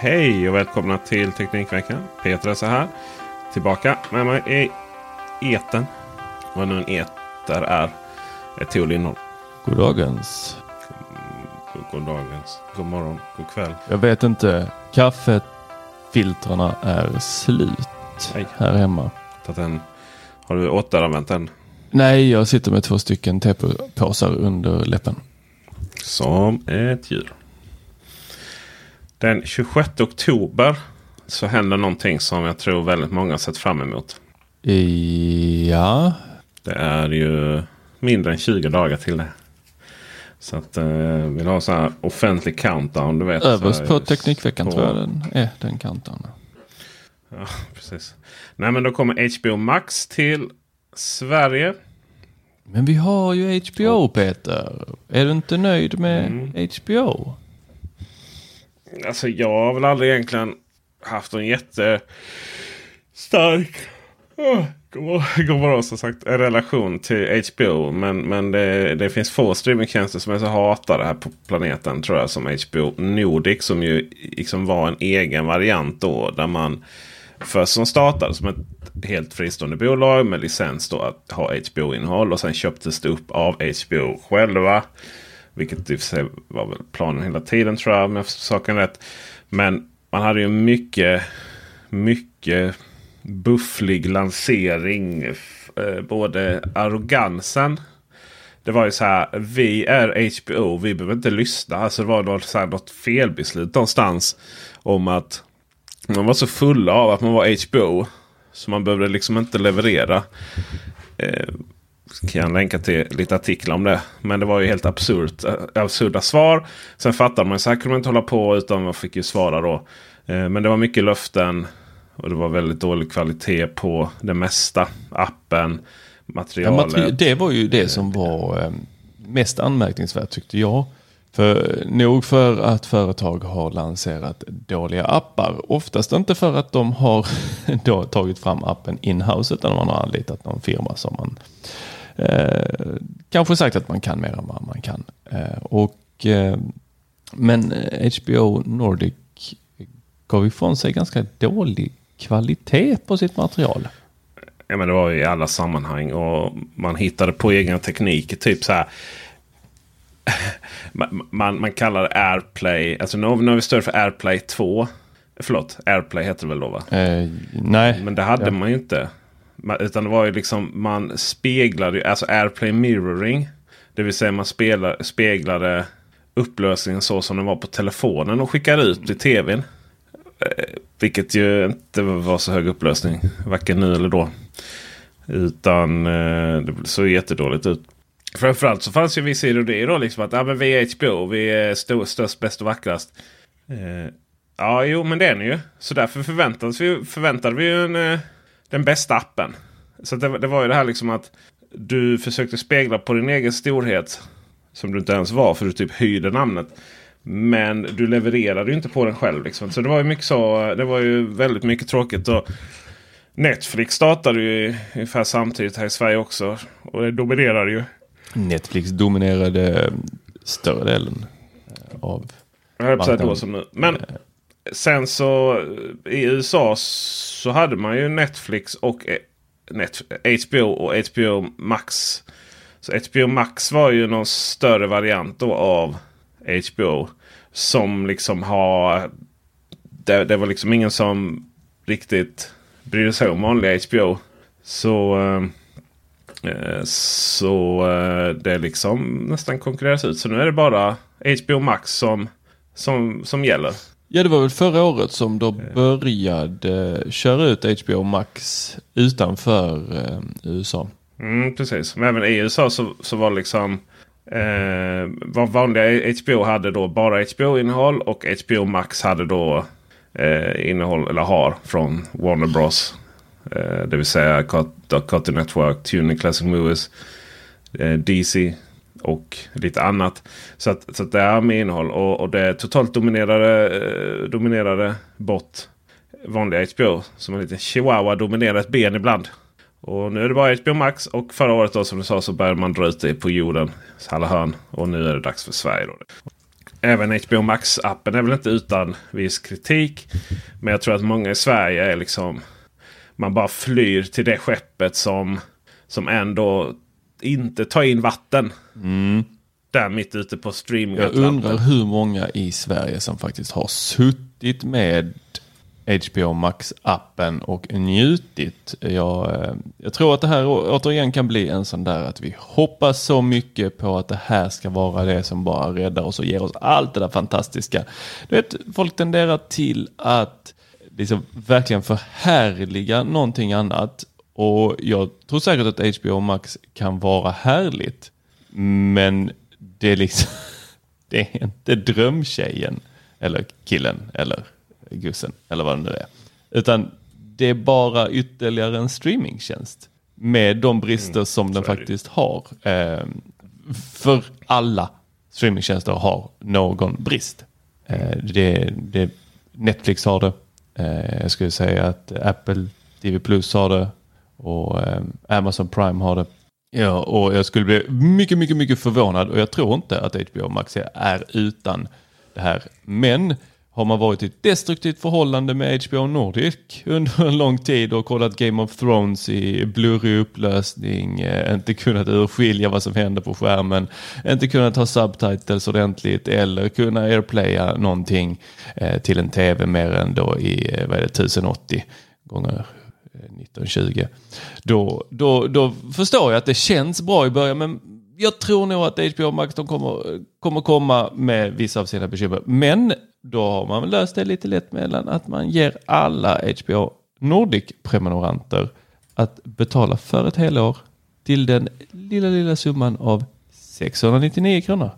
Hej och välkomna till Teknikveckan. Peter är här. Tillbaka med mig i eten. Vad nu en eter är. Tor Lindholm. Goddagens. God, god dagens. God morgon. God kväll. Jag vet inte. Kaffefiltrarna är slut Nej. här hemma. Den, har du återanvänt den? Nej, jag sitter med två stycken tepåsar under läppen. Som ett djur. Den 26 oktober så händer någonting som jag tror väldigt många har sett fram emot. Ja, Det är ju mindre än 20 dagar till det. Så att eh, vill ha så här offentlig countdown. Du vet, överst på Teknikveckan på- tror jag den är den kanten. Ja, precis. Nej men då kommer HBO Max till Sverige. Men vi har ju HBO Peter. Är du inte nöjd med Mm. HBO? Alltså jag har väl aldrig egentligen haft en jättestark oh, god morgon- som sagt, en relation till HBO. Men, men det, det finns få streamingtjänster som är så hatade här på planeten tror jag som HBO Nordic. Som ju liksom var en egen variant då. Där man först som startade som ett helt fristående bolag med licens då att ha HBO-innehåll. Och sen köptes det upp av HBO själva. Vilket i och för sig var väl planen hela tiden tror jag om jag förstår saken rätt. Men man hade ju mycket, mycket bufflig lansering. Eh, både arrogansen. Det var ju så här. Vi är HBO. Vi behöver inte lyssna. Alltså det var något, så här, något felbeslut någonstans. Om att man var så full av att man var HBO. Så man behövde liksom inte leverera. Eh, kan jag länka till lite artiklar om det. Men det var ju helt absurt, eh, absurda svar. Sen fattade man så här kunde man inte hålla på utan man fick ju svara då. Eh, Men det var mycket löften. Och det var väldigt dålig kvalitet på det mesta. Appen, Ja, materialet. materi- det var ju det som var eh, mest anmärkningsvärt tyckte jag. För nog för att företag har lanserat dåliga appar. Oftast inte för att de har tagit fram appen in-house utan man har anlitat någon firma som man eh, kanske sagt att man kan mer än vad man kan. Eh, och, eh, men eh, HBO Nordic gav ifrån sig ganska dålig kvalitet på sitt material. Ja, men det var ju i alla sammanhang. Och man hittade på egna tekniker. Typ så här. Man, man, man kallar det AirPlay. Alltså nu, nu har vi stöd för AirPlay 2. Förlåt, AirPlay heter det väl då va? Eh, nej. Men det hade Ja. man ju inte. Utan det var ju liksom man speglade ju, alltså AirPlay mirroring. Det vill säga man spelar, speglade upplösningen så som den var på telefonen och skickade ut till tvn. Eh, vilket ju inte var så hög upplösning. Varken nu eller då. Utan eh, det såg jättedåligt ut. Framförallt så fanns ju vissa idéer då liksom att ah, men vi är HBO. Vi är stor, störst, bäst och vackrast. Eh, ja, jo men det är ni ju. Så därför förväntade vi, förväntade vi ju en, eh, den bästa appen. Så det, det var ju det här liksom att du försökte spegla på din egen storhet. Som du inte ens var för du typ hyrde namnet. Men du levererade ju inte på den själv. Liksom. Så det var ju mycket så. Det var ju väldigt mycket tråkigt. Och Netflix startade ju ungefär samtidigt här i Sverige också. Och det dominerade ju. Netflix dominerade större delen eh, av Jag höll på att säga då som nu. Men sen så i USA så hade man ju Netflix och eh, Net, HBO och HBO Max. Så HBO Max var ju någon större variant då av HBO. Som liksom har... Det, det var liksom ingen som riktigt brydde sig om vanliga HBO. Så... Eh, eh, Så eh, det liksom nästan konkurreras ut. Så nu är det bara HBO Max som, som, som gäller. Ja, det var väl förra året som de började köra ut HBO Max utanför eh, USA. Mm, precis. Men även i USA så, så var liksom eh, vad vanliga HBO hade då bara HBO-innehåll och HBO Max hade då eh, innehåll eller har från Warner Bros. Eh, det vill säga Cart- Cartoon Network, Tuning Classic Movies, eh, DC och lite annat. Så att, så att det är med innehåll och, och det totalt dominerade, eh, dominerade bort vanliga HBO. Som en liten chihuahua dominerar ett ben ibland. Och nu är det bara HBO Max och förra året då som du sa så började man dra ut det på jorden. Alla hörn. Och nu är det dags för Sverige. Då. Även HBO Max-appen är väl inte utan viss kritik. Men jag tror att många i Sverige är liksom... Man bara flyr till det skeppet som, som ändå inte ta in vatten. Där mitt ute på streaming. Jag undrar hur många i Sverige som faktiskt har suttit med HBO Max-appen och njutit. Jag, eh, jag tror att det här återigen kan bli en sån där att vi hoppas så mycket på att det här ska vara det som bara räddar oss och ger oss allt det där fantastiska. Du vet, folk tenderar till att liksom verkligen förhärliga någonting annat. Och jag tror säkert att HBO Max kan vara härligt. Men det är liksom, det är inte drömtjejen eller killen eller gussen eller vad det nu är. Utan det är bara ytterligare en streamingtjänst med de brister som den faktiskt har. Eh, för alla streamingtjänster har någon brist. Eh, det, det, Netflix har det. Eh, jag skulle säga att Apple TV Plus har det och eh, Amazon Prime har det. Ja, och jag skulle bli mycket, mycket, mycket förvånad och jag tror inte att HBO Max är utan det här. Men har man varit i ett destruktivt förhållande med HBO Nordic under en lång tid och kollat Game of Thrones i blurrig upplösning, eh, inte kunnat urskilja vad som händer på skärmen, inte kunnat ha subtitles ordentligt eller kunna airplaya någonting eh, till en tv mer än då i eh, vad är det, 1080 gånger 1920. Då, då, då förstår jag att det känns bra i början men jag tror nog att HBO Max de kommer, kommer komma med vissa av sina bekymmer. Men då har man löst det lite lätt mellan att man ger alla HBO Nordic-prenumeranter att betala för ett helår till den lilla, lilla summan av 699 kronor.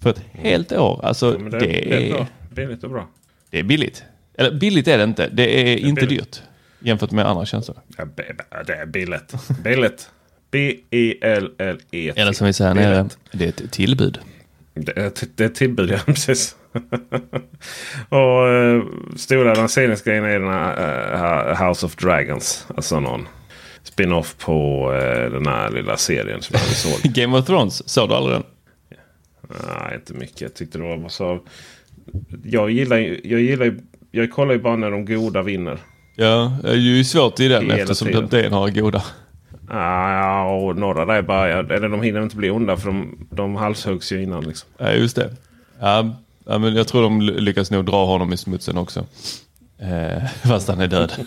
För ett helt år. Alltså Ja, det, det, det är är, bra. Billigt och bra. det är billigt. Eller billigt är det inte. Det är inte billigt. dyrt jämfört med andra tjänster. Ja, det är billigt. billigt. B-I-L-L-E. Eller som vi säger nere, det är ett tillbud. Det är, det är ett tillbud, ja precis. och uh, stora lanseringsgrejen är den här eh, House of Dragons. Alltså någon spin-off på eh, den här lilla serien som jag såg. Game of Thrones, såg du aldrig den? Nej, inte mycket. Jag tyckte det var massa... Jag gillar ju... Jag, gillar jag kollar ju bara när de goda vinner. Ja, det är ju svårt i den Hela eftersom tiden. de den har goda. Ah, ja, och några där är bara... Eller de hinner inte bli onda för de, de halshuggs ju innan liksom. Ja, just det. Ja, men jag tror de ly- lyckas nog dra honom i smutsen också. Eh, fast han är död.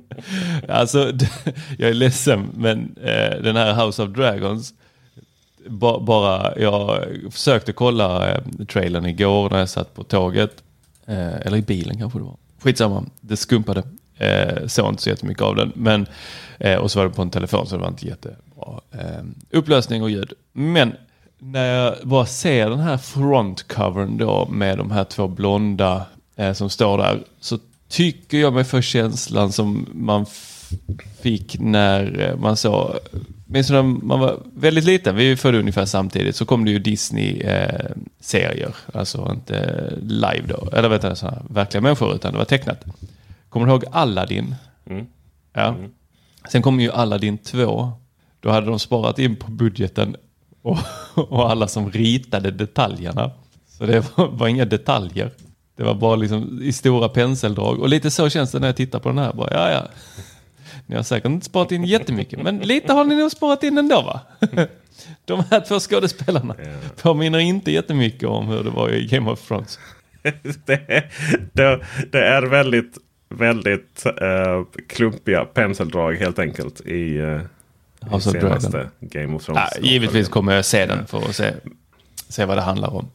alltså, jag är ledsen, men eh, den här House of Dragons, ba, bara, jag försökte kolla eh, trailern igår när jag satt på tåget, eh, eller i bilen kanske det var. Skitsamma, det skumpade. Eh, såg inte så jättemycket av den, men, eh, och så var det på en telefon så det var inte jättebra eh, upplösning och ljud. Men när jag bara ser den här frontcovern då med de här två blonda eh, som står där så tycker jag mig få känslan som man fick när eh, man såg, minns när man var väldigt liten, vi är födda ungefär samtidigt, så kom det ju Disney-serier, eh, alltså inte live då, eller vet du, sådana verkliga människor, utan det var tecknat. Kommer du ihåg Aladdin? Mm. Ja. Mm. Sen kom ju Aladdin 2. Då hade de sparat in på budgeten och, och alla som ritade detaljerna. Så det var, var inga detaljer. Det var bara liksom i stora penseldrag. Och lite så känns det när jag tittar på den här. Bara, ja, ja. Ni har säkert inte sparat in jättemycket, men lite har ni nog sparat in ändå va? De här två skådespelarna påminner inte jättemycket om hur det var i Game of Thrones. det, det, det är väldigt, väldigt uh, klumpiga penseldrag helt enkelt i uh, of senaste Game of Thrones. Ja, givetvis kommer jag se den för att se, se vad det handlar om.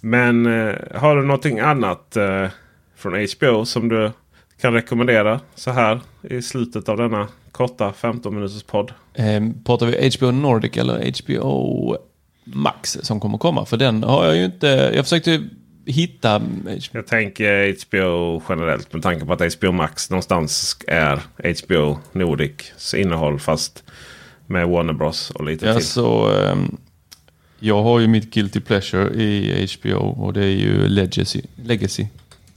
Men uh, har du någonting annat uh, från HBO som du kan rekommendera så här i slutet av denna korta 15 minuters podd? Eh, pratar vi HBO Nordic eller HBO Max som kommer komma? För den har jag ju inte... Jag försökte hitta... Jag tänker HBO generellt med tanke på att HBO Max någonstans är HBO Nordics innehåll fast med Warner Bros och lite ja, till. Så, um, jag har ju mitt Guilty Pleasure i HBO och det är ju Legacy. Legacy.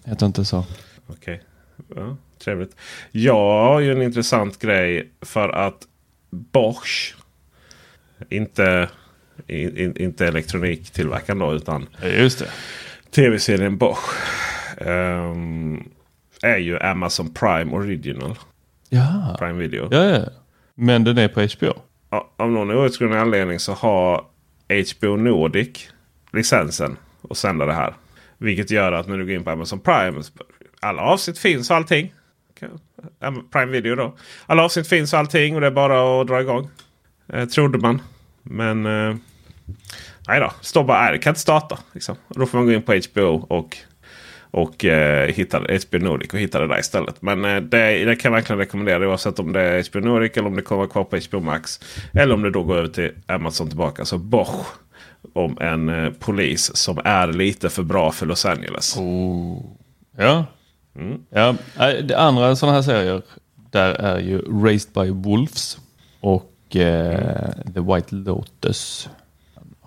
Heter inte så. Okej. Okay. Ja, trevligt. Jag har ju en intressant grej för att Bosch inte, in, inte elektroniktillverkaren då utan Just det. tv-serien Bosch. Um, är ju Amazon Prime Original. Ja. Prime Video. Ja, ja. Men den är på HBO. Ja, av någon outgrundlig anledning så har HBO Nordic licensen och sända det här. Vilket gör att när du går in på Amazon Prime. Alla avsnitt finns och allting. Prime Video då. Alla avsnitt finns och allting och det är bara att dra igång. Eh, trodde man. Men eh, nej då. Står bara, är, det kan inte starta. Liksom. Och då får man gå in på HBO och, och eh, hittade HBO Nordic och hittade det där istället. Men eh, det, det kan jag verkligen rekommendera oavsett om det är HBO Nordic eller om det kommer kvar på HBO Max. Eller om det då går över till Amazon tillbaka. Så Bosch om en eh, polis som är lite för bra för Los Angeles. Oh. Ja. Mm. ja. Det andra sådana här serier där är ju Raised by Wolves och eh, The White Lotus.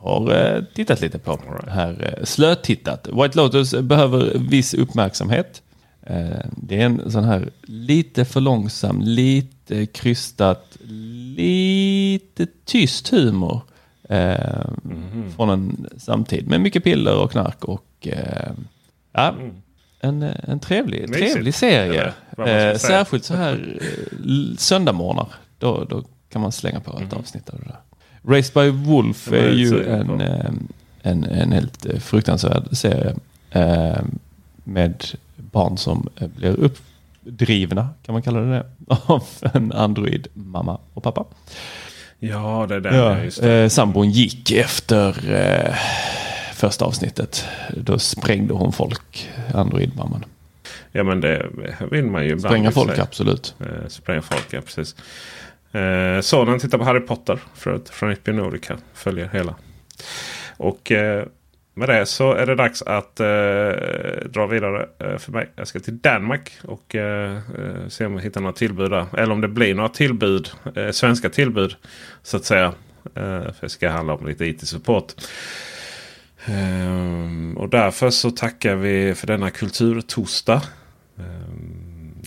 Har eh, tittat lite på här. Eh, slötittat. White Lotus behöver viss uppmärksamhet. Eh, det är en sån här lite för långsam, lite krystat, lite tyst humor. Mm. Från en samtid med mycket piller och knark och ja, mm. en, en trevlig, trevlig serie. Särskilt så här söndagmorgnar. Då, då kan man slänga på ett mm. avsnitt av det där. Raised by Wolf är ju en, en, en helt fruktansvärd serie. Eh, med barn som blir uppdrivna, kan man kalla det det, av en android mamma och pappa. Ja, det är den. Ja, just det. Eh, sambon gick efter eh, första avsnittet. Då sprängde hon folk, androidmamman. Ja men det vill man ju. Spränga folk, absolut. Eh, spränga folk, ja precis. Eh, sonen tittar på Harry Potter för, från HBO Nordic. Följer hela. Och eh, med det så är det dags att eh, dra vidare eh, för mig. Jag ska till Danmark och eh, eh se om vi hittar några tillbud där. Eller om det blir några tillbud. Eh, svenska tillbud så att säga. Eh, för det ska handla om lite IT-support. Ehm, och därför så tackar vi för denna kulturtorsdag. Ehm,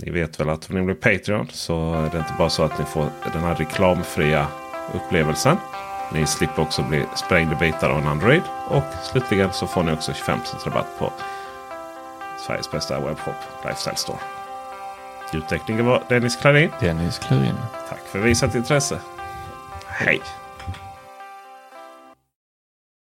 ni vet väl att om ni blir Patreon så är det inte bara så att ni får den här reklamfria upplevelsen. Ni slipper också bli sprängda bitar av en Android. Och slutligen så får ni också 25% rabatt på Sveriges bästa webbshop, Lifestyle Store. Ljudtekniker var Dennis Klarin. Dennis Klarin. Tack för visat intresse. Hej!